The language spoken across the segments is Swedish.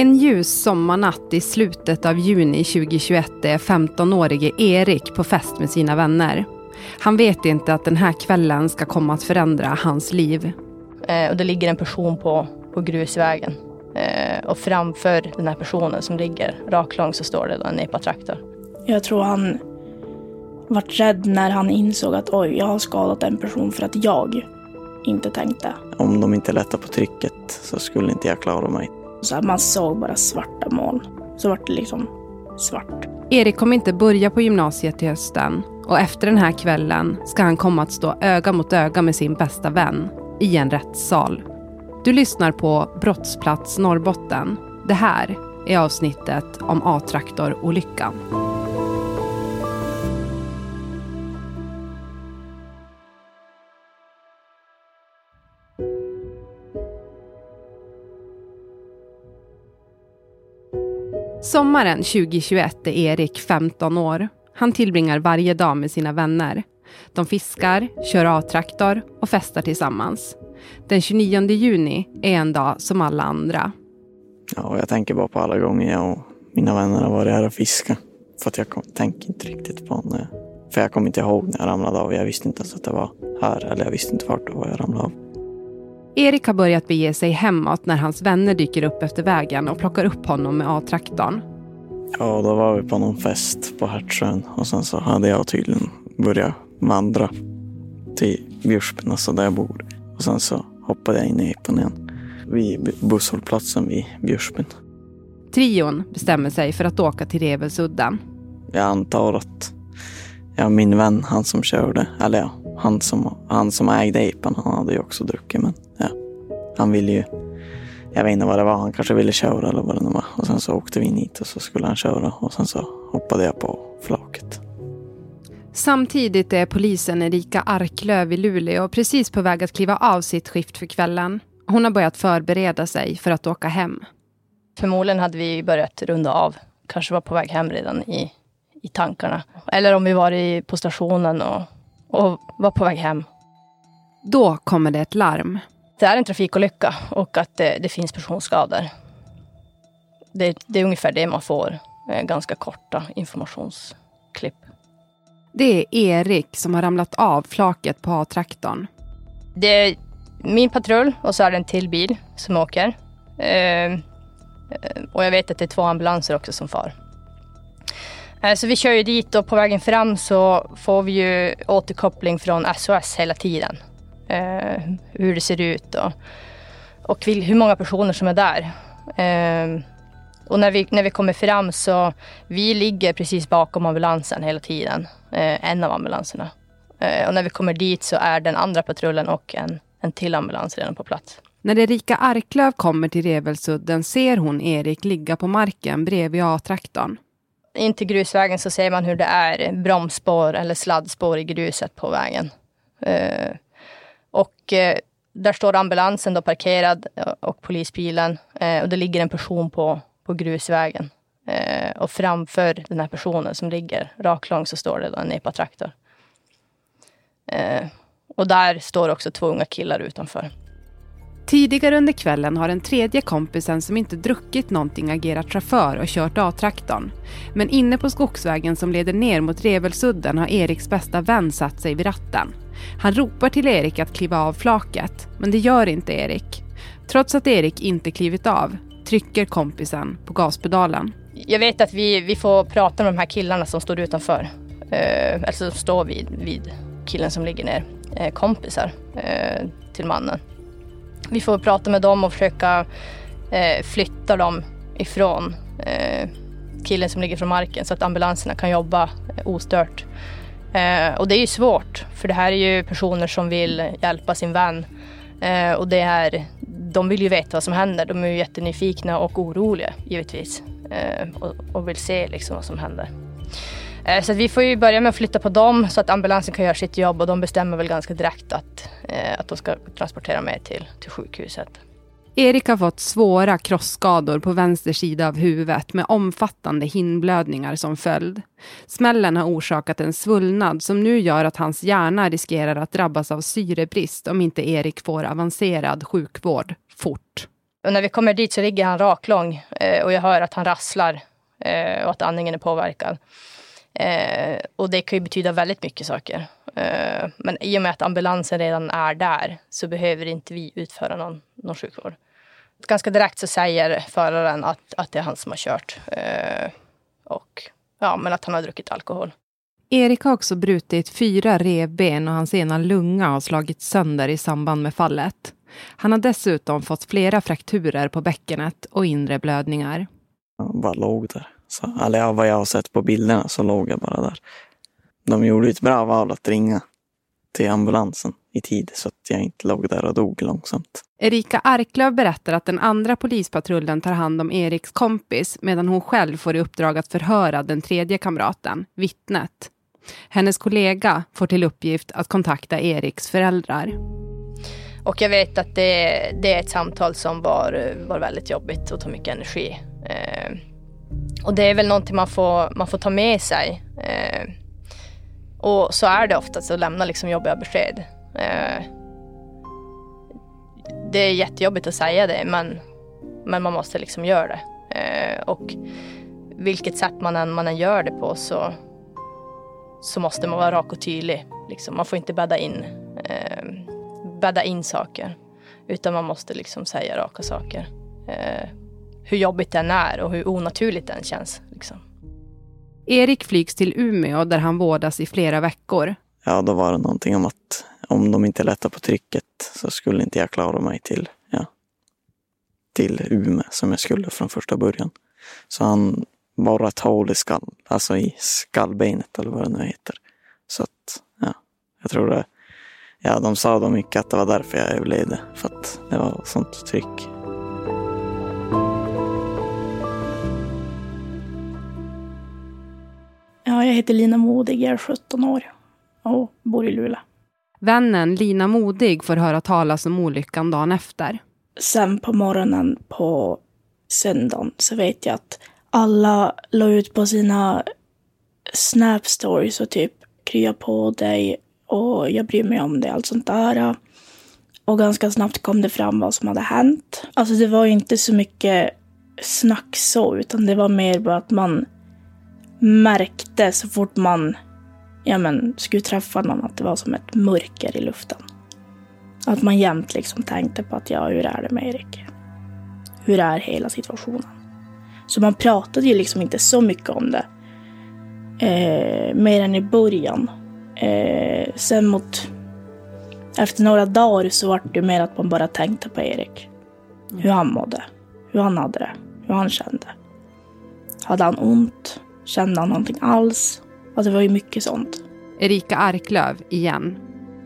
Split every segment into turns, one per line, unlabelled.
En ljus sommarnatt i slutet av juni 2021 är 15-årige Erik på fest med sina vänner. Han vet inte att den här kvällen ska komma att förändra hans liv.
Eh, och det ligger en person på, på grusvägen. Eh, och framför den här personen som ligger raklång så står det då en epatraktor.
Jag tror han vart rädd när han insåg att oj, jag har skadat en person för att jag inte tänkte.
Om de inte lättar på trycket så skulle inte jag klara mig.
Så här, man såg bara svarta moln. Så vart det liksom svart.
Erik kommer inte börja på gymnasiet till hösten och efter den här kvällen ska han komma att stå öga mot öga med sin bästa vän i en rättssal. Du lyssnar på Brottsplats Norrbotten. Det här är avsnittet om A-traktorolyckan. Sommaren 2021 är Erik 15 år. Han tillbringar varje dag med sina vänner. De fiskar, kör A-traktor och festar tillsammans. Den 29 juni är en dag som alla andra.
Ja, jag tänker bara på alla gånger jag och mina vänner har varit här och fiskat. För att jag kom, tänker inte riktigt på när För jag kommer inte ihåg när jag ramlade av. Jag visste inte ens att det var här. Eller jag visste inte vart det var jag ramlade av.
Erik har börjat bege sig hemåt när hans vänner dyker upp efter vägen och plockar upp honom med A-traktorn.
Ja, då var vi på någon fest på Hertsön och sen så hade jag tydligen börjat vandra till Bjurspen, alltså där jag bor. Och sen så hoppade jag in i epan igen vid busshållplatsen vid Bjurspen.
Trion bestämmer sig för att åka till Revelsudden.
Jag antar att ja, min vän, han som körde, eller ja, han som, han som ägde epan, han hade ju också druckit men ja, han ville ju jag vet inte vad det var, han kanske ville köra eller vad det nu var. Och sen så åkte vi in hit och så skulle han köra och sen så hoppade jag på flaket.
Samtidigt är polisen Erika Arklöv i Luleå precis på väg att kliva av sitt skift för kvällen. Hon har börjat förbereda sig för att åka hem.
Förmodligen hade vi börjat runda av. Kanske var på väg hem redan i, i tankarna. Eller om vi var på stationen och, och var på väg hem.
Då kommer det ett larm.
Det är en trafikolycka och att det, det finns personskador. Det, det, är ungefär det man får. Eh, ganska korta informationsklipp.
Det är Erik som har ramlat av flaket på A-traktorn.
Det är min patrull och så är det en till bil som åker. Eh, och jag vet att det är två ambulanser också som far. Eh, så vi kör ju dit och på vägen fram så får vi ju återkoppling från SOS hela tiden. Eh, hur det ser ut och, och hur många personer som är där. Ehm, och när vi, när vi kommer fram så vi ligger precis bakom ambulansen hela tiden. Eh, en av ambulanserna. Och när vi kommer dit så är den andra patrullen och en, en till ambulans redan på plats.
När Erika Arklöv kommer till Revelsudden ser hon Erik ligga på marken bredvid A-traktorn.
In till grusvägen så ser man hur det är bromsspår eller sladdspår i gruset på vägen. Eh, och eh, där står ambulansen då parkerad eh, och polisbilen. Eh, och det ligger en person på, på grusvägen. Eh, och framför den här personen som ligger raklång så står det då en epatraktor. och där står också två unga killar utanför.
Tidigare under kvällen har den tredje kompisen som inte druckit någonting agerat chaufför och kört A-traktorn. Men inne på skogsvägen som leder ner mot Revelsudden har Eriks bästa vän satt sig vid ratten. Han ropar till Erik att kliva av flaket, men det gör inte Erik. Trots att Erik inte klivit av trycker kompisen på gaspedalen.
Jag vet att vi, vi får prata med de här killarna som står utanför. Eh, alltså står vid, vid killen som ligger ner. Eh, kompisar eh, till mannen. Vi får prata med dem och försöka eh, flytta dem ifrån eh, killen som ligger från marken så att ambulanserna kan jobba eh, ostört. Eh, och det är ju svårt, för det här är ju personer som vill hjälpa sin vän. Eh, och det är, de vill ju veta vad som händer. De är ju jättenyfikna och oroliga givetvis. Eh, och, och, vill se liksom vad som händer. Eh, så vi får ju börja med att flytta på dem så att ambulansen kan göra sitt jobb och de bestämmer väl ganska direkt att, eh, att de ska transportera mig till, till sjukhuset.
Erik har fått svåra krossskador på vänster sida av huvudet med omfattande hinblödningar som följd. Smällen har orsakat en svullnad som nu gör att hans hjärna riskerar att drabbas av syrebrist om inte Erik får avancerad sjukvård fort.
Och när vi kommer dit så ligger han raklång eh, och jag hör att han rasslar och att andningen är påverkad. Eh, och det kan ju betyda väldigt mycket saker. Eh, men i och med att ambulansen redan är där så behöver inte vi utföra någon, någon sjukvård. Ganska direkt så säger föraren att, att det är han som har kört. Eh, och ja, men att han har druckit alkohol.
Erik har också brutit fyra revben och hans ena lunga har slagits sönder i samband med fallet. Han har dessutom fått flera frakturer på bäckenet och inre blödningar.
Jag bara låg där. Så, eller ja, vad jag har sett på bilderna så låg jag bara där. De gjorde ett bra val att ringa till ambulansen i tid så att jag inte låg där och dog långsamt.
Erika Arklöv berättar att den andra polispatrullen tar hand om Eriks kompis medan hon själv får i uppdrag att förhöra den tredje kamraten, vittnet. Hennes kollega får till uppgift att kontakta Eriks föräldrar.
Och jag vet att det, det är ett samtal som var, var väldigt jobbigt och tog mycket energi. Eh, och det är väl någonting man får, man får ta med sig. Eh, och så är det oftast att lämna liksom jobbiga besked. Eh, det är jättejobbigt att säga det men, men man måste liksom göra det. Eh, och vilket sätt man än, man än gör det på så, så måste man vara rak och tydlig. Liksom. Man får inte bädda in, eh, bädda in saker. Utan man måste liksom säga raka saker. Eh, hur jobbigt den är och hur onaturligt den känns. Liksom.
Erik flygs till Umeå där han vårdas i flera veckor.
Ja, då var det någonting om att om de inte lättar på trycket så skulle inte jag klara mig till, ja, till Umeå som jag skulle från första början. Så han borrade ett hål i skall, alltså i skallbenet eller vad det nu heter. Så att, ja, jag tror det. Ja, de sa då mycket att det var därför jag överlevde. För att det var sånt tryck.
Ja, jag heter Lina Modig, jag är 17 år och bor i Luleå.
Vännen Lina Modig får höra talas om olyckan dagen efter.
Sen på morgonen på söndagen så vet jag att alla la ut på sina Snap stories och typ krya på dig och jag bryr mig om dig, allt sånt där. Och ganska snabbt kom det fram vad som hade hänt. Alltså det var inte så mycket snack så, utan det var mer bara att man märkte så fort man ja, men, skulle träffa någon att det var som ett mörker i luften. Att man jämt liksom tänkte på att ja, hur är det med Erik? Hur är hela situationen? Så man pratade ju liksom inte så mycket om det. Eh, mer än i början. Eh, sen mot... Efter några dagar så var det mer att man bara tänkte på Erik. Hur han mådde. Hur han hade det. Hur han kände. Hade han ont? Kände han någonting alls? Alltså det var ju mycket sånt.
Erika Arklöv igen.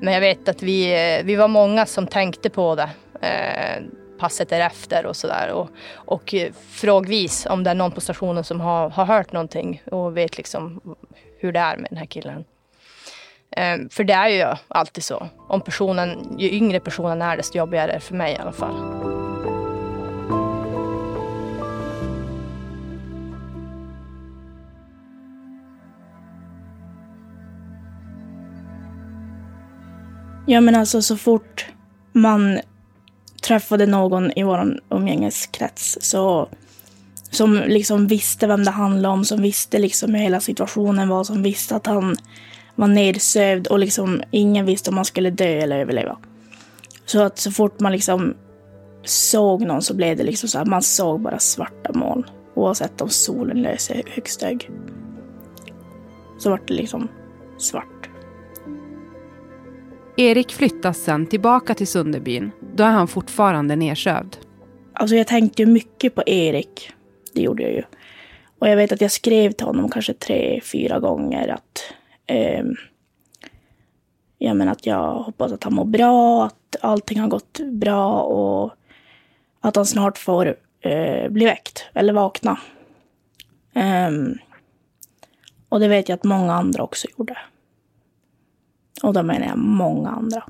Men jag vet att vi, vi var många som tänkte på det. Eh, passet därefter och sådär. Och, och frågvis om det är någon på stationen som har, har hört någonting och vet liksom hur det är med den här killen. Eh, för det är ju alltid så. Om personen, ju yngre personen är desto jobbigare är det för mig i alla fall.
Ja men alltså så fort man träffade någon i vår umgängeskrets så, som liksom visste vem det handlade om, som visste liksom hur hela situationen var, som visste att han var nedsövd och liksom ingen visste om han skulle dö eller överleva. Så att så fort man liksom såg någon så blev det liksom så här, man såg bara svarta moln. Oavsett om solen löser högst hög. Så vart det liksom svart.
Erik flyttas sen tillbaka till Sunderbyn. Då är han fortfarande nedsövd.
Alltså jag tänkte mycket på Erik. Det gjorde jag ju. Och jag vet att jag skrev till honom kanske tre, fyra gånger att eh, jag menar att jag hoppas att han mår bra, att allting har gått bra och att han snart får eh, bli väckt eller vakna. Eh, och det vet jag att många andra också gjorde. Och då menar jag många andra.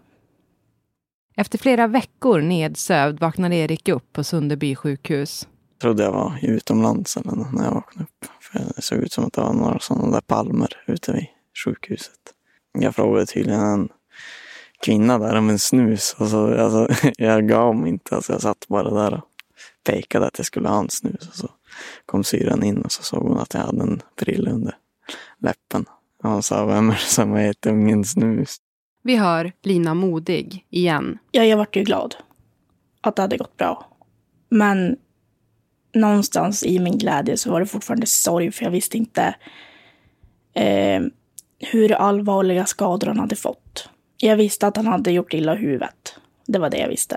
Efter flera veckor nedsövd vaknade Erik upp på Sunderby sjukhus.
Jag trodde jag var utomlands när jag vaknade upp. För det såg ut som att det var några sådana där palmer ute vid sjukhuset. Jag frågade tydligen en kvinna där om en snus och så, alltså, jag gav mig inte. Alltså, jag satt bara där och pekade att jag skulle ha en snus. Och så kom syran in och så såg hon att jag hade en prille under läppen. Hon sa, vem är det som har gett ungen snus?
Vi hör Lina Modig igen.
Ja, jag vart ju glad att det hade gått bra. Men någonstans i min glädje så var det fortfarande sorg för jag visste inte eh, hur allvarliga skador han hade fått. Jag visste att han hade gjort illa huvudet. Det var det jag visste.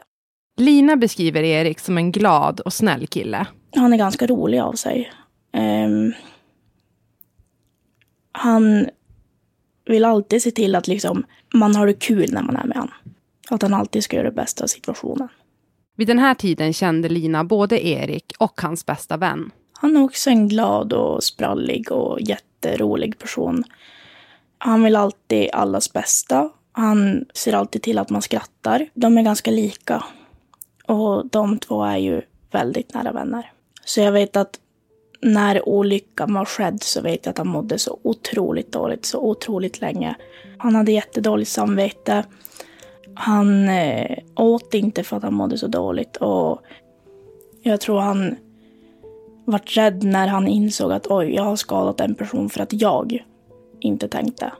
Lina beskriver Erik som en glad och snäll kille.
Han är ganska rolig av sig. Um, han vill alltid se till att liksom, man har det kul när man är med honom. Att han alltid ska göra det bästa av situationen.
Vid den här tiden kände Lina både Erik och hans bästa vän.
Han är också en glad och sprallig och jätterolig person. Han vill alltid allas bästa. Han ser alltid till att man skrattar. De är ganska lika. Och de två är ju väldigt nära vänner. Så jag vet att när olyckan var skedd så vet jag att han mådde så otroligt dåligt, så otroligt länge. Han hade jättedåligt samvete. Han eh, åt inte för att han mådde så dåligt och jag tror han vart rädd när han insåg att oj, jag har skadat en person för att jag inte tänkte.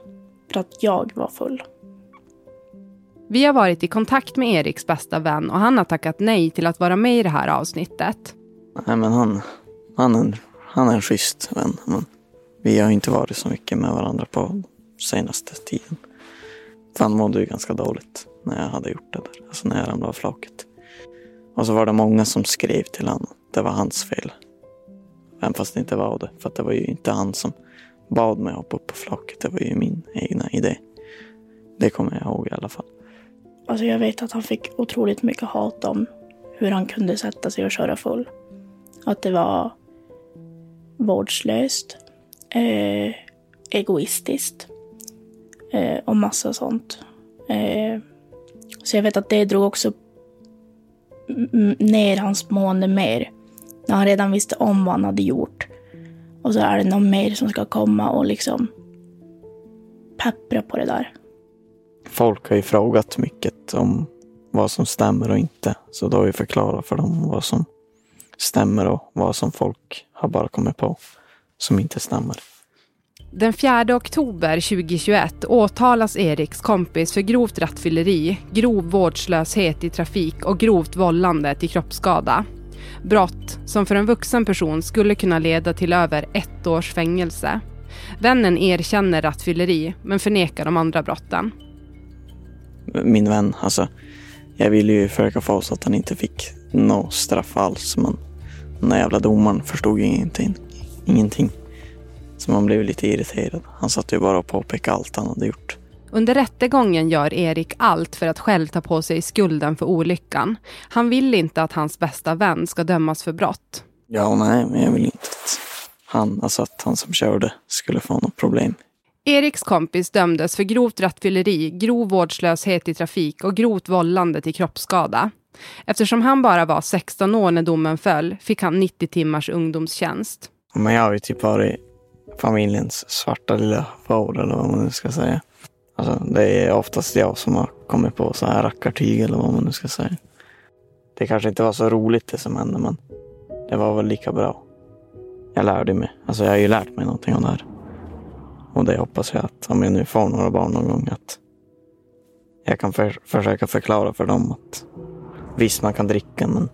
För att jag var full.
Vi har varit i kontakt med Eriks bästa vän och han har tackat nej till att vara med i det här avsnittet.
Nej men han, han, är, en, han är en schysst vän. Men vi har inte varit så mycket med varandra på senaste tiden. För han mådde ju ganska dåligt när jag hade gjort det där. Alltså när jag ramlade av flaket. Och så var det många som skrev till honom att det var hans fel. Även fast det inte var det. För att det var ju inte han som bad mig hoppa upp på flaket. Det var ju min egna idé. Det kommer jag ihåg i alla fall.
Alltså jag vet att han fick otroligt mycket hat om hur han kunde sätta sig och köra full. Att det var vårdslöst, eh, egoistiskt eh, och massa sånt. Eh, så jag vet att det drog också ner hans mående mer. När han redan visste om vad han hade gjort. Och så är det någon mer som ska komma och liksom peppra på det där.
Folk har ju frågat mycket om vad som stämmer och inte. Så då har vi förklarat för dem vad som stämmer och vad som folk har bara kommit på som inte stämmer.
Den 4 oktober 2021 åtalas Eriks kompis för grovt rattfylleri, grov vårdslöshet i trafik och grovt vållande till kroppsskada. Brott som för en vuxen person skulle kunna leda till över ett års fängelse. Vännen erkänner rattfylleri men förnekar de andra brotten.
Min vän, alltså jag ville ju försöka få så att han inte fick något straff alls men den där jävla domaren förstod ju ingenting. Ingenting. Så man blev lite irriterad. Han satt ju bara och påpekade allt han hade gjort.
Under rättegången gör Erik allt för att själv ta på sig skulden för olyckan. Han vill inte att hans bästa vän ska dömas för brott.
Ja, nej, men jag vill inte att han, alltså att han som körde skulle få något problem.
Eriks kompis dömdes för grovt rattfylleri, grov vårdslöshet i trafik och grovt vållande till kroppsskada. Eftersom han bara var 16 år när domen föll fick han 90 timmars ungdomstjänst.
Men jag har ju typ varit familjens svarta lilla får eller vad man nu ska säga. Alltså, det är oftast jag som har kommit på så här rackartyg eller vad man nu ska säga. Det kanske inte var så roligt det som hände men det var väl lika bra. Jag lärde mig. Alltså jag har ju lärt mig någonting om det här. Och det hoppas jag att om jag nu får några barn någon gång att jag kan för, försöka förklara för dem att visst man kan dricka men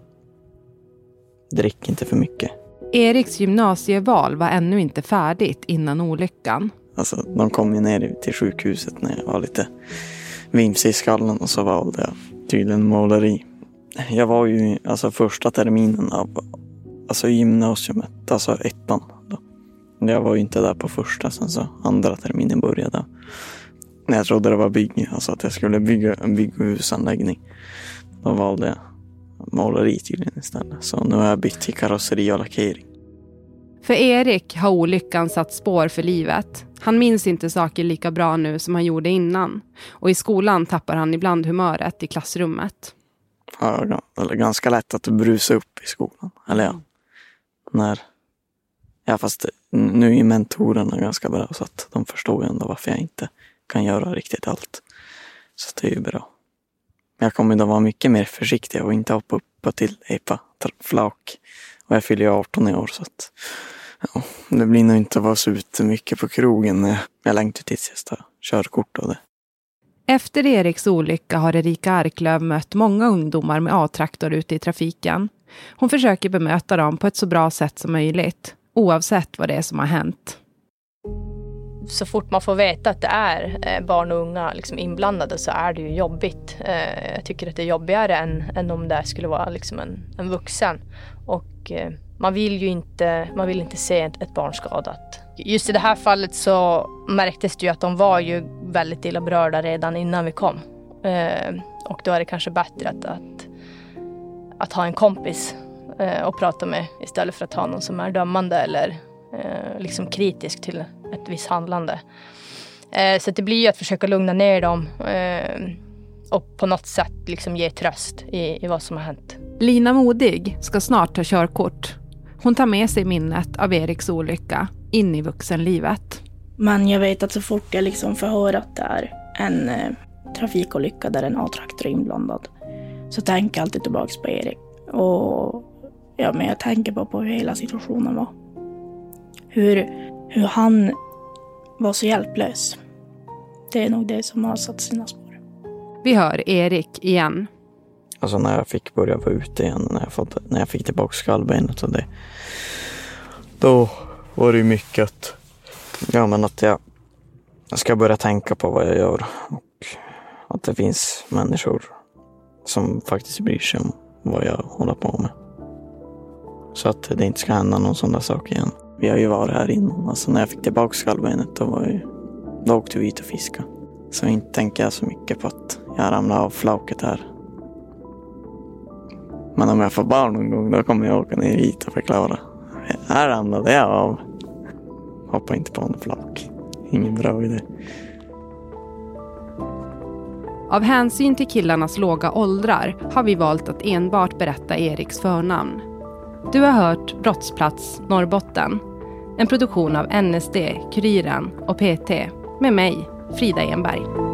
drick inte för mycket.
Eriks gymnasieval var ännu inte färdigt innan olyckan.
Alltså, de kom ju ner till sjukhuset när jag var lite vimsig i skallen och så valde jag tydligen måleri. Jag var ju alltså första terminen av alltså gymnasiet, alltså ettan. Då. Jag var ju inte där på första, sen så andra terminen började. Jag trodde det var bygg, alltså att jag skulle bygga en bygghusanläggning. Då valde jag måleri tydligen istället. Så nu har jag bytt till karosseri och lackering.
För Erik har olyckan satt spår för livet. Han minns inte saker lika bra nu som han gjorde innan. Och i skolan tappar han ibland humöret i klassrummet.
Ja, eller ganska lätt att brusa upp i skolan. Eller ja, när... Ja, fast nu är mentorerna ganska bra så att de förstår ju ändå varför jag inte kan göra riktigt allt. Så det är ju bra jag kommer då vara mycket mer försiktig och inte hoppa upp på till epa flak. Och jag fyller ju 18 i år så att ja, det blir nog inte att vara så ute mycket på krogen. Jag längtar tills jag tar körkort och det.
Efter Eriks olycka har Erika Arklöv mött många ungdomar med A-traktor ute i trafiken. Hon försöker bemöta dem på ett så bra sätt som möjligt, oavsett vad det är som har hänt.
Så fort man får veta att det är eh, barn och unga liksom inblandade så är det ju jobbigt. Eh, jag tycker att det är jobbigare än, än om det skulle vara liksom en, en vuxen. Och eh, man vill ju inte, man vill inte se ett, ett barn skadat. Just i det här fallet så märktes det ju att de var ju väldigt illa berörda redan innan vi kom. Och då är det kanske bättre att, att, att ha en kompis att prata med istället för att ha någon som är dömande eller liksom kritisk till ett visst handlande. Eh, så det blir ju att försöka lugna ner dem eh, och på något sätt liksom ge tröst i, i vad som har hänt.
Lina Modig ska snart ta körkort. Hon tar med sig minnet av Eriks olycka in i vuxenlivet.
Men jag vet att så fort jag liksom får höra att det är en eh, trafikolycka där en A-traktor är inblandad så tänker jag alltid tillbaka på Erik. Och ja, men jag tänker bara på hur hela situationen var. Hur, hur han var så hjälplös. Det är nog det som har satt sina spår.
Vi hör Erik igen.
Alltså när jag fick börja vara ute igen, när jag, fått, när jag fick tillbaka skallbenet och det. Då var det ju mycket att, ja men att jag, jag ska börja tänka på vad jag gör och att det finns människor som faktiskt bryr sig om vad jag håller på med. Så att det inte ska hända någon sån där sak igen. Vi har ju varit här innan. Alltså när jag fick tillbaka skallbenet då, var ju, då åkte vi ut och fiskade. Så inte tänker jag så mycket på att jag ramlade av flaket här. Men om jag får barn någon gång då kommer jag åka ner hit och förklara. Här ramlade jag av. Hoppa inte på en flak. Ingen bra idé.
Av hänsyn till killarnas låga åldrar har vi valt att enbart berätta Eriks förnamn. Du har hört Brottsplats Norrbotten. En produktion av NSD, Kuriren och PT med mig, Frida Enberg.